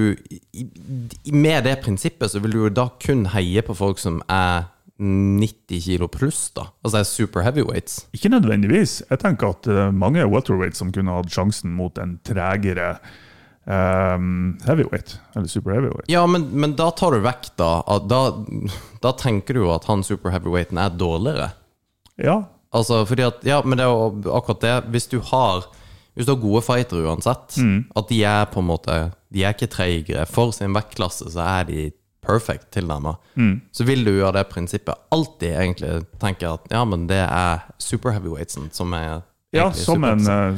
Med det prinsippet så vil du jo da kun heie på folk som er 90 kilo pluss, da. Altså er super heavyweights. Ikke nødvendigvis. Jeg tenker at eh, mange welterweights som kunne hatt sjansen mot en tregere Um, heavyweight, eller super heavyweight. Ja, men, men da tar du vekk, da. Da, da tenker du jo at han super heavyweighten er dårligere. Ja, Altså, fordi at Ja, men det er jo akkurat det. Hvis du har Hvis du har gode fightere uansett, at de er på en måte De er ikke treigere. For sin vektklasse så er de perfect tilnærma. Så vil du av det prinsippet alltid egentlig tenke at ja, men det er super heavyweightsen som er ja som en eh,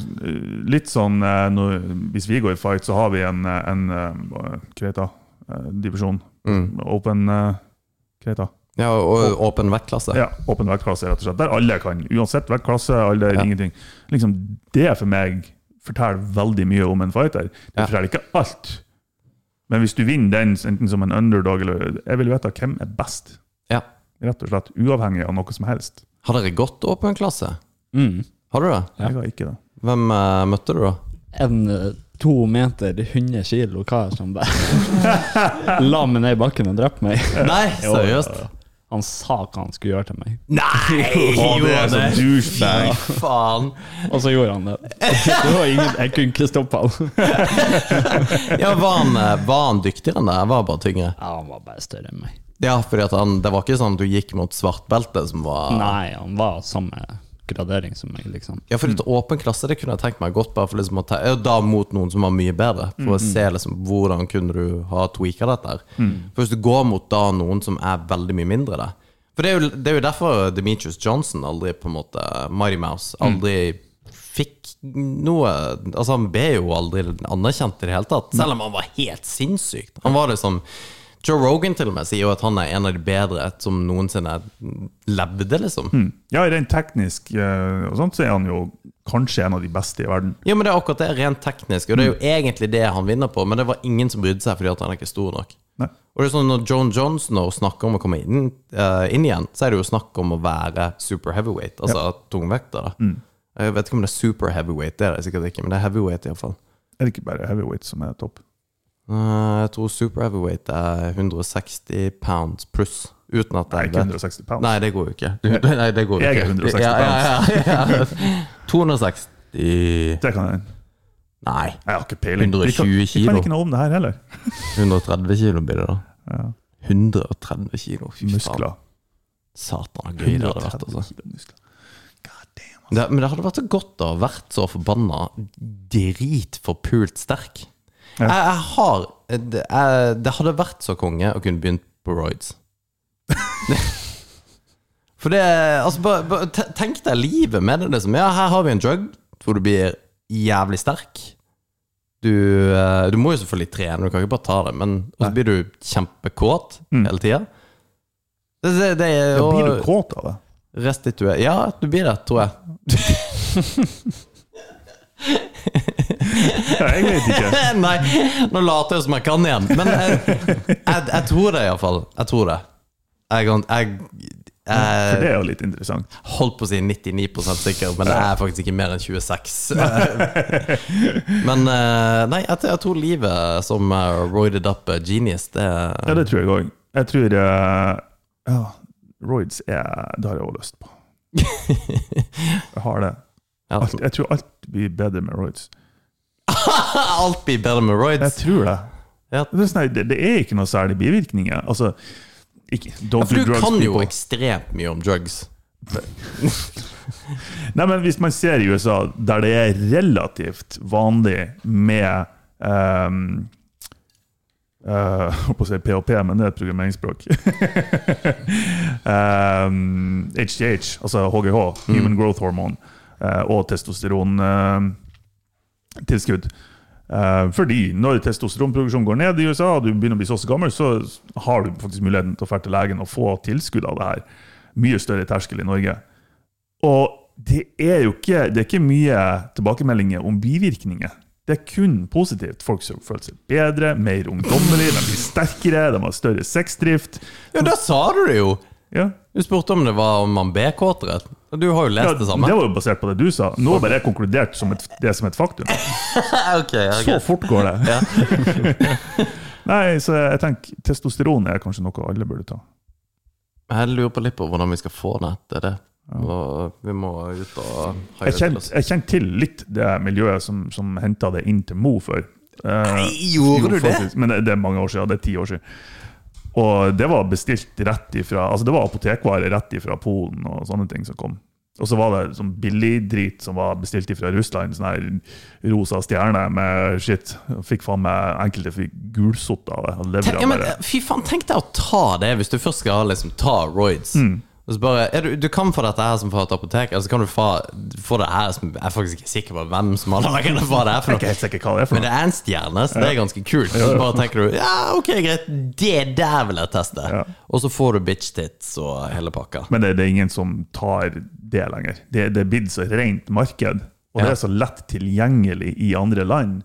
Litt sånn eh, når, Hvis vi går i fight, så har vi en, eh, en det? divisjon. Open Hva heter det? Ja, og åpen vektklasse. Ja, åpen vektklasse, rett og slett. Der alle kan, uansett vektklasse, alder, Ja. ingenting. Liksom, det for meg forteller veldig mye om en fighter. Det Ja. forteller ikke alt. Men hvis du vinner den enten som en underdog eller Jeg vil vite hvem er best, Ja. rett og slett. Uavhengig av noe som helst. Har dere gått åpen klasse? Mm. Har du det? Jeg har ikke det. Hvem uh, møtte du, da? En eh, to meter, 100 kilo kar som bare la meg ned i bakken og drepte meg. Nei, Jo, seriøst? Han sa hva han skulle gjøre til meg, Nei! Å, det er så douchebag. Fy faen. og så gjorde han det. det var ingen, jeg kunne ikke stoppe han. Ja, var han, eh, var han dyktigere enn deg? Var bare tyngre. Ja, han var bare større enn meg. Ja, fordi at han, det var ikke sånn at du gikk mot svartbelte som var Nei, han var samme gradering som meg, liksom. Ja, for litt åpen klasse det kunne jeg tenkt meg godt bare for liksom å ta, Da mot noen som var mye bedre, for å se liksom hvordan kunne du ha tweaka dette. Mm. For hvis du går mot da noen som er veldig mye mindre det For det er jo, det er jo derfor Demetrius Johnson aldri på en måte Mighty Mouse aldri fikk noe Altså Han ble jo aldri anerkjent i det hele tatt, selv om han var helt sinnssykt. Han var liksom Joe Rogan til og med sier jo at han er en av de bedre som noensinne levde, liksom. Ja, rent teknisk eh, og sånt, så er han jo kanskje en av de beste i verden. Ja, men det er akkurat det, rent teknisk. Og det er jo egentlig det han vinner på, men det var ingen som brydde seg fordi at han er ikke stor nok. Nei. Og det er sånn Når John Johnson snakker om å komme inn, uh, inn igjen, så er det jo snakk om å være super heavyweight, altså tungvekter. da Jeg vet ikke om det er super heavyweight, det er det sikkert ikke, men det er heavyweight iallfall. Er det ikke bare heavyweight som er topp? Uh, jeg tror super heavyweight er 160 pounds pluss, uten at Nei, jeg ikke 160 pounds. Nei, det går jo ikke. Nei, det går Jeg er ikke. 160 ja, ja, ja, ja. 260 Det kan jeg. Nei, Jeg har ikke peiling. 120 kilo. vi kan ikke noe om det her heller. 130 kilo blir det da. Ja. 130 kilo, fy. Muskler. Satan, gøy det hadde vært. 130 Altså. Det, men det hadde vært så godt å ha vært så forbanna dritforpult sterk. Jeg, jeg har det, jeg, det hadde vært så konge å kunne begynt på roids. For det Altså, bare, bare te- tenk deg livet med det. Liksom. Ja, her har vi en drug hvor du blir jævlig sterk. Du, eh, du må jo selvfølgelig trene, du kan ikke bare ta det, men og så blir du kjempekåt hele tida. Det, det, det er jo blir du kåt av det? Restituer Ja, du blir det, tror jeg. Ja, jeg vet ikke. Nei, nå later jeg som jeg kan igjen. Men jeg, jeg, jeg tror det, iallfall. Jeg tror det. Jeg, jeg, For det er jo litt interessant. holdt på å si 99% sikker, men det er faktisk ikke mer enn 26. Men eh, nei, jeg, tror livet som eh, roided up eh, genius, det Ja, det tror jeg òg. Jeg tror eh, Ja, roids er Det har jeg òg lyst på. Jeg har det. Ja. Alt, jeg tror alt blir bedre med roids. Alt blir bedre med Jeg tror det. Ja. Det, er sånn, det, det er ikke noe særlig bivirkninger. Altså, ikke, don't For du kan jo ekstremt mye om drugs. Nei, men Hvis man ser i USA, der det er relativt vanlig med um, uh, holdt på å si PHP, men det er et programmeringsspråk. um, HGH, altså HGH, Human Growth Hormone, og testosterontilskudd. Uh, fordi når testosteronproduksjonen går ned i USA, og du begynner å bli så gammel, så har du faktisk muligheten til å dra til legen og få tilskudd av det her. Mye større terskel i Norge. Og det er jo ikke, det er ikke mye tilbakemeldinger om bivirkninger. Det er kun positivt. Folk som føler seg bedre, mer ungdommelige, de blir sterkere, de har større sexdrift. Ja, da sa du det jo! Ja. Du spurte om det var om man ble kåtere. Du har jo Ja, lest det samme. det var jo basert på det du sa. Nå har jeg konkludert som et, det som et faktum. okay, okay. Så fort går det. Nei, så jeg tenker testosteron er kanskje noe alle burde ta. Jeg lurer på litt på hvordan vi skal få det. Det er det. Ja. vi må ut og Jeg kjente til litt det miljøet som, som henta det inn til Mo før. Eh, gjorde jo, du det? Men det, det er mange år siden. Det er ti år siden. Og det var bestilt rett ifra Altså det var apotekvare rett ifra Polen og sånne ting som kom. Og så var det sånn billigdrit som var bestilt ifra Russland. Sånn her rosa stjerne med shit. Fikk faen meg enkelte fikk gulsott av det. Tenk, ja, men, fy faen, tenk deg å ta det hvis du først skal liksom ta roids. Mm. Og så bare, du, du kan få dette her som fra et apotek, eller så kan du få, få det her som Jeg er faktisk ikke sikker på hvem som har laget det. Hva det er Jeg er ikke sikker hva det er for Men det er en stjerne, så det er ganske kult. Så bare tenker du ja, ok, greit, det der vil jeg teste. Ja. Og så får du bitch tits og hele pakka. Men det, det er ingen som tar det lenger. Det, det er blitt så rent marked, og det er så lett tilgjengelig i andre land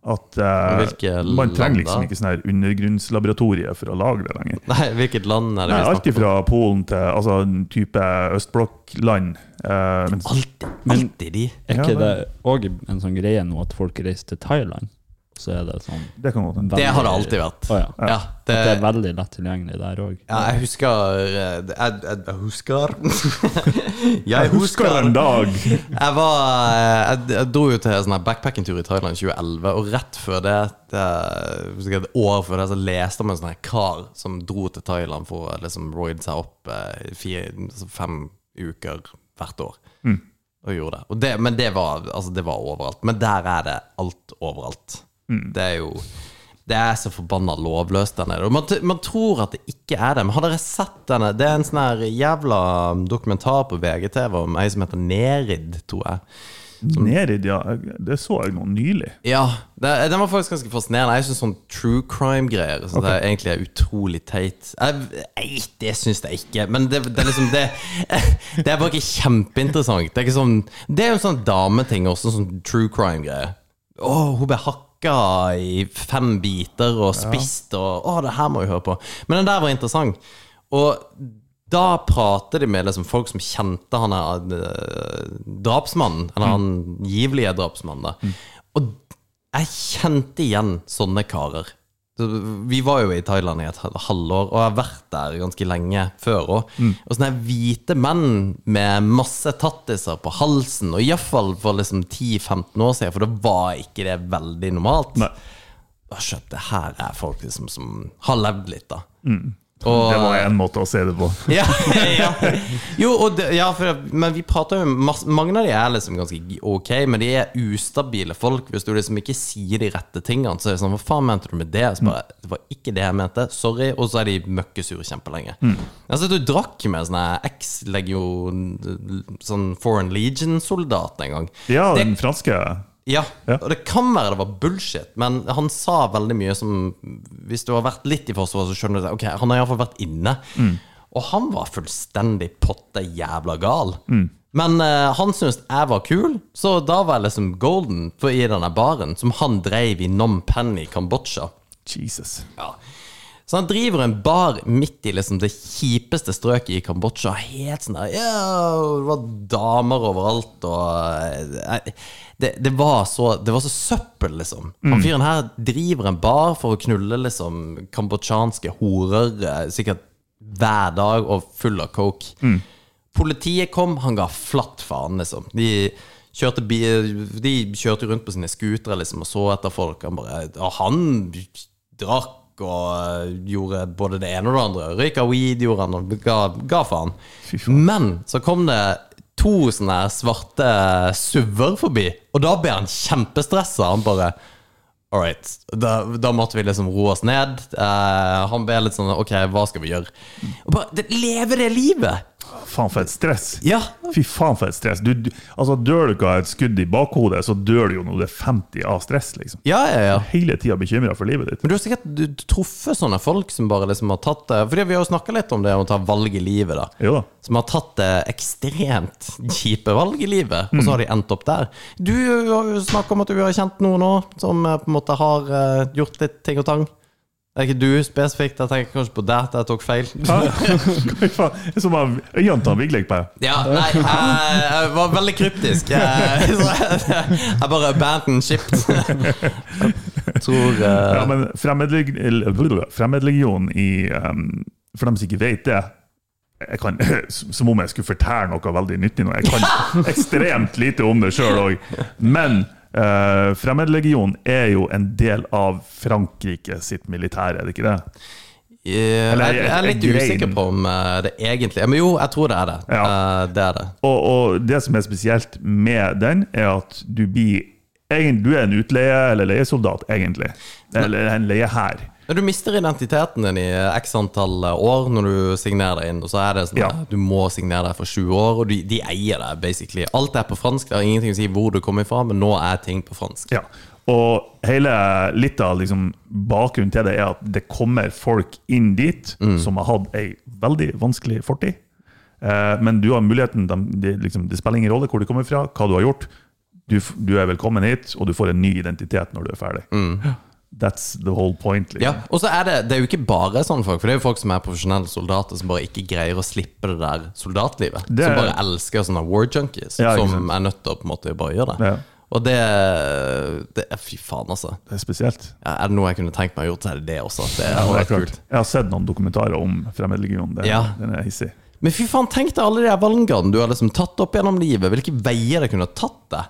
at eh, man trenger liksom ikke sånn her undergrunnslaboratorie for å lage det lenger. Nei, hvilket land er det Nei, vi alt fra Polen til altså, en type østblokkland. Eh, men, Alltid, alltid de. Er ikke det- det òg en sånn greie nå at folk reiser til Thailand? Så er det sånn det kan godt hende. Det har det alltid vært. Oh, ja. Ja, At det er veldig lett tilgjengelig der òg. ja, jeg husker eh, Jeg, jeg, jeg husker Jeg Jeg husker en dag! Jeg var Jeg, jeg dro jo til en sånn backpacking-tur i Thailand i 2011, og rett før det, det et år før det, så leste jeg om en sånn kar som dro til Thailand for å liksom roide seg opp eh, fire, altså fem uker hvert år. Og gjorde det. Og det. Men det var, altså, det var overalt. Men der er det alt overalt. Det er jo det er så forbanna lovløst der nede. Man, man tror at det ikke er det. Men har dere sett denne? Det er en sånn her jævla dokumentar på VGTV om ei som heter Nerid, tror jeg. Nerid, ja. Det så jeg nå nylig. Ja, det, Den var faktisk ganske fascinerende. Jeg syns sånn true crime-greier Så det er egentlig er utrolig teit. Jeg, det syns jeg ikke. Men det, det er liksom det, det er bare ikke kjempeinteressant. Det er ikke sånn Det er jo en sånn dameting også, sånn true crime-greie. Å, hun ble hakka i fem biter og spist, og å, det her må vi høre på. Men den der var interessant. Og da prater de med liksom folk som kjente han er eh, drapsmannen, eller han givelige drapsmannen. Da. Og jeg kjente igjen sånne karer. Vi var jo i Thailand i et halvår, og jeg har vært der ganske lenge før òg. Og sånne hvite menn med masse tattiser på halsen, og iallfall for liksom 10-15 år siden, for da var ikke det veldig normalt. Nei. Da skjønte jeg her er folk liksom som har levd litt, da. Og, Det var en måte å se det på. ja, ja. Jo, det, ja, for, men vi prater jo masse, Mange av de er liksom ganske ok, men de er ustabile folk. Hvis du liksom ikke sier de rette tingene, så er det sånn Hva faen mente du med det? Bare, det var ikke det jeg mente. Sorry. Og så er de møkkesure kjempelenge. Altså, du drakk med sånne eks-legion Sånn Foreign Legion-soldat en gang. Ja, Det- den franske ja, Ja. og det kan være det var bullshit, men han sa veldig mye som Hvis du har vært litt i Forsvaret, så skjønner du det. Ok, han har iallfall vært inne. Og han var fullstendig potte jævla gal. Men uh, han syntes jeg var kul, så da var jeg liksom golden for i denne baren, som han dreiv i Nom Pen i Kambodsja. Jesus. Ja. Så han driver en bar midt i liksom det kjipeste strøket i Kambodsja. Helt sånn der ja, Det var damer overalt, og eh, det, det, var så, det var så søppel, liksom. Han fyren her driver en bar for å knulle liksom kambodsjanske horer eh, sikkert hver dag, og full av coke. Politiet kom, han ga flatt faen, liksom. De kjørte De kjørte rundt på sine scootere liksom, og så etter folk. Han bare Og han drakk og eh, gjorde både det ene og det andre. Røyka weed, gjorde han, og ga, ga faen. Men så kom det to sånne svarte SUV-er forbi, og da ble han kjempestressa. Han bare All right. Da, da måtte vi liksom roe oss ned. Uh, han ble litt sånn OK, hva skal vi gjøre? Og bare det, Leve det livet! Faen for et stress. Ja. Fy faen for et stress. Du, du, altså, dør du ikke av et skudd i bakhodet, så dør du jo når du er 50 av stress, liksom. Ja, ja, ja. Hele tida bekymra for livet ditt. Men du har sikkert du, truffet sånne folk som bare liksom har tatt det Fordi vi har jo snakka litt om det å ta valg i livet, da. Jo da. Som har tatt det ekstremt kjipe valg i livet, og så har de endt opp der. Du har jo snakka om at du har kjent noen nå som eh, på en måte har eh, gjort litt ting og tang. Det er ikke du spesifikt, jeg tenker kanskje på det, at jeg tok feil. Hva faen? Som av øynene til Vigleik på. Ja, nei, jeg, jeg var veldig kryptisk. Jeg, så jeg, bare abandoned shipped. Jeg tror uh... Ja, men fremmedlegionen i um, For dem som ikke vet det jeg kan, Som om jeg skulle fortelle noe veldig nyttig nå. Jeg kan ekstremt lite om det sjøl òg. Men uh, Fremmedlegionen er jo en del av Frankrike sitt militære, er det ikke det? eh, jeg, jeg er litt usikker på om eh, det egentlig Men jo, jeg tror det er det. Ja. Eh, Det er det. Og, og det som er spesielt med den, er at du blir Du er en utleie- eller leiesoldat, egentlig. Eller en leiehær. Ja, Du mister identiteten din i x antall år når du signerer deg inn. Og så er det sånn Ja. at Du må signere deg for 20 år, og de, de eier deg basically Alt er på fransk. Det har ingenting å si hvor du kommer fra, men nå er ting på fransk. Ja. Og hele, litt av liksom, bakgrunnen til det er at det kommer folk inn dit som har hatt ei veldig vanskelig fortid. Eh, men du har muligheten, de, de, liksom, det spiller ingen rolle hvor du kommer fra, hva du har gjort. Du, du er velkommen hit, og du får en ny identitet når du er ferdig. That's the whole point. Liksom. Ja, og så er det, det er jo ikke bare sånne folk, for det er jo folk som er profesjonelle soldater som bare ikke greier å slippe det der soldatlivet. Det som er- bare elsker sånne war junkies, Ja, som er nødt til å på en måte bare gjøre det. Ja. Og det, det Fy faen, altså. Det er spesielt. Ja, er det noe jeg kunne tenkt meg å gjort, så er det det også. Det Ja, det er kult. Jeg har sett noen dokumentarer om Fremmedlegion. Den, Ja. Den er hissig. Men fy faen, tenk deg alle de valgene du har liksom tatt opp gjennom livet. Hvilke veier det kunne ha tatt deg.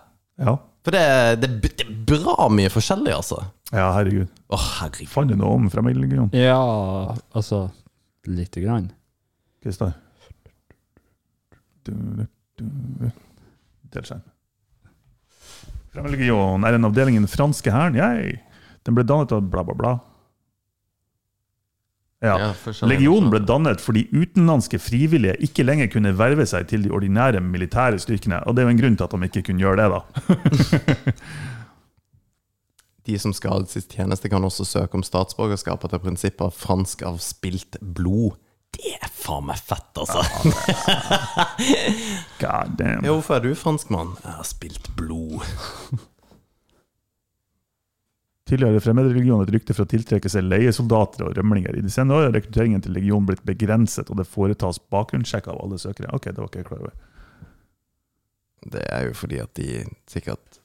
Ja. For det, det, det er bra mye forskjellig, altså. ja, herregud. Å, herregud. Fant du noe om Fremmedlegion? Ja, altså Lite grann. Kristian? Delskjerm. Fremmedlegion er en avdeling i den franske hæren. Den ble dannet av bla, bla, bla. Ja. Ja. Legionen ble dannet fordi utenlandske frivillige ikke lenger kunne verve seg til de ordinære militære styrkene. Og det er jo en grunn til at de ikke kunne gjøre det, da. De som skal sitt tjeneste, kan også søke om statsborgerskap etter prinsippet av fransk av spilt blod. Det er faen meg fett, altså. God damn. Ja, hvorfor er du franskmann? Jeg har spilt blod. Tidligere fremmedreligionen et rykte for å tiltrekke seg leiesoldater og rømlinger. I de senere år har rekrutteringen til legionen blitt begrenset, og det foretas bakgrunnssjekk av alle søkere. Ok, det var ikke jeg klar over. Det er jo fordi at de sikkert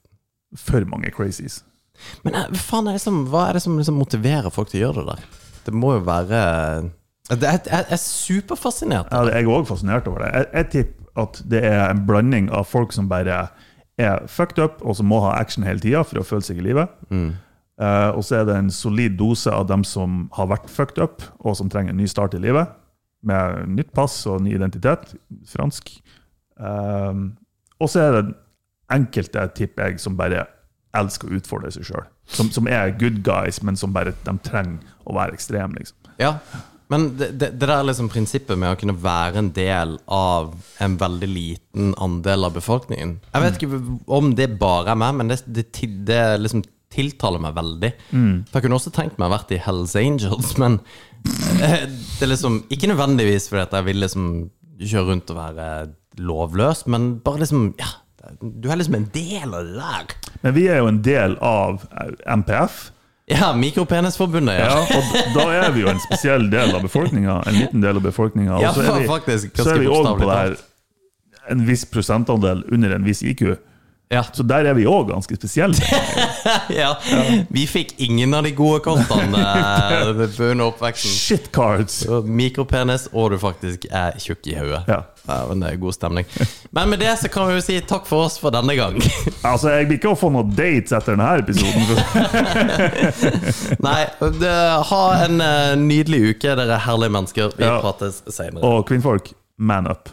For mange crazies. Men eh, faen er som, hva er det som liksom motiverer folk til å gjøre det der? Det må jo være det er, Jeg er superfascinert. Ja, jeg er òg fascinert over det. Jeg, jeg tipper at det er en blanding av folk som bare er fucked up, og som må ha action hele tida for å føle seg i live. Eh, og så er det en solid dose av dem som har vært fucked up, og som trenger en ny start i livet. Med nytt pass og ny identitet. Fransk. Eh, og så er det enkelte, tipper jeg, som bare elsker å utfordre seg sjøl. Som, som er good guys, men som bare de trenger å være ekstreme, liksom. Ja, men det, det, det der liksom prinsippet med å kunne være en del av en veldig liten andel av befolkningen Jeg vet ikke om det bare er meg, men det, det liksom tiltaler meg veldig. For Jeg kunne også tenkt meg å vært i Hells Angels, men eh, det er liksom Ikke nødvendigvis fordi at jeg vil liksom kjøre rundt og være lovløs, men bare liksom Ja, du er liksom en del av det der. Men vi er jo en del av eh, MPF. Ja, Mikropenisforbundet, ja. Ja, og da er vi jo en spesiell del av befolkninga. En liten del av befolkninga. Ja, Og så er vi òg på det her en viss prosentandel under en viss IQ. Ja. Så der er vi òg ganske spesielle. ja. Vi fikk ingen av de gode kortene eh, under oppveksten. Mikropenis, og du faktisk er tjukk i hodet. Ja. Ja, men det er god stemning. Men med det så kan vi jo si takk for oss for denne gang. Altså, Jeg blir ikke å få noen dates etter denne episoden. Nei, det, ha en eh, nydelig uke, dere herlige mennesker. Vi Ja. prates senere. Og kvinnfolk, man up.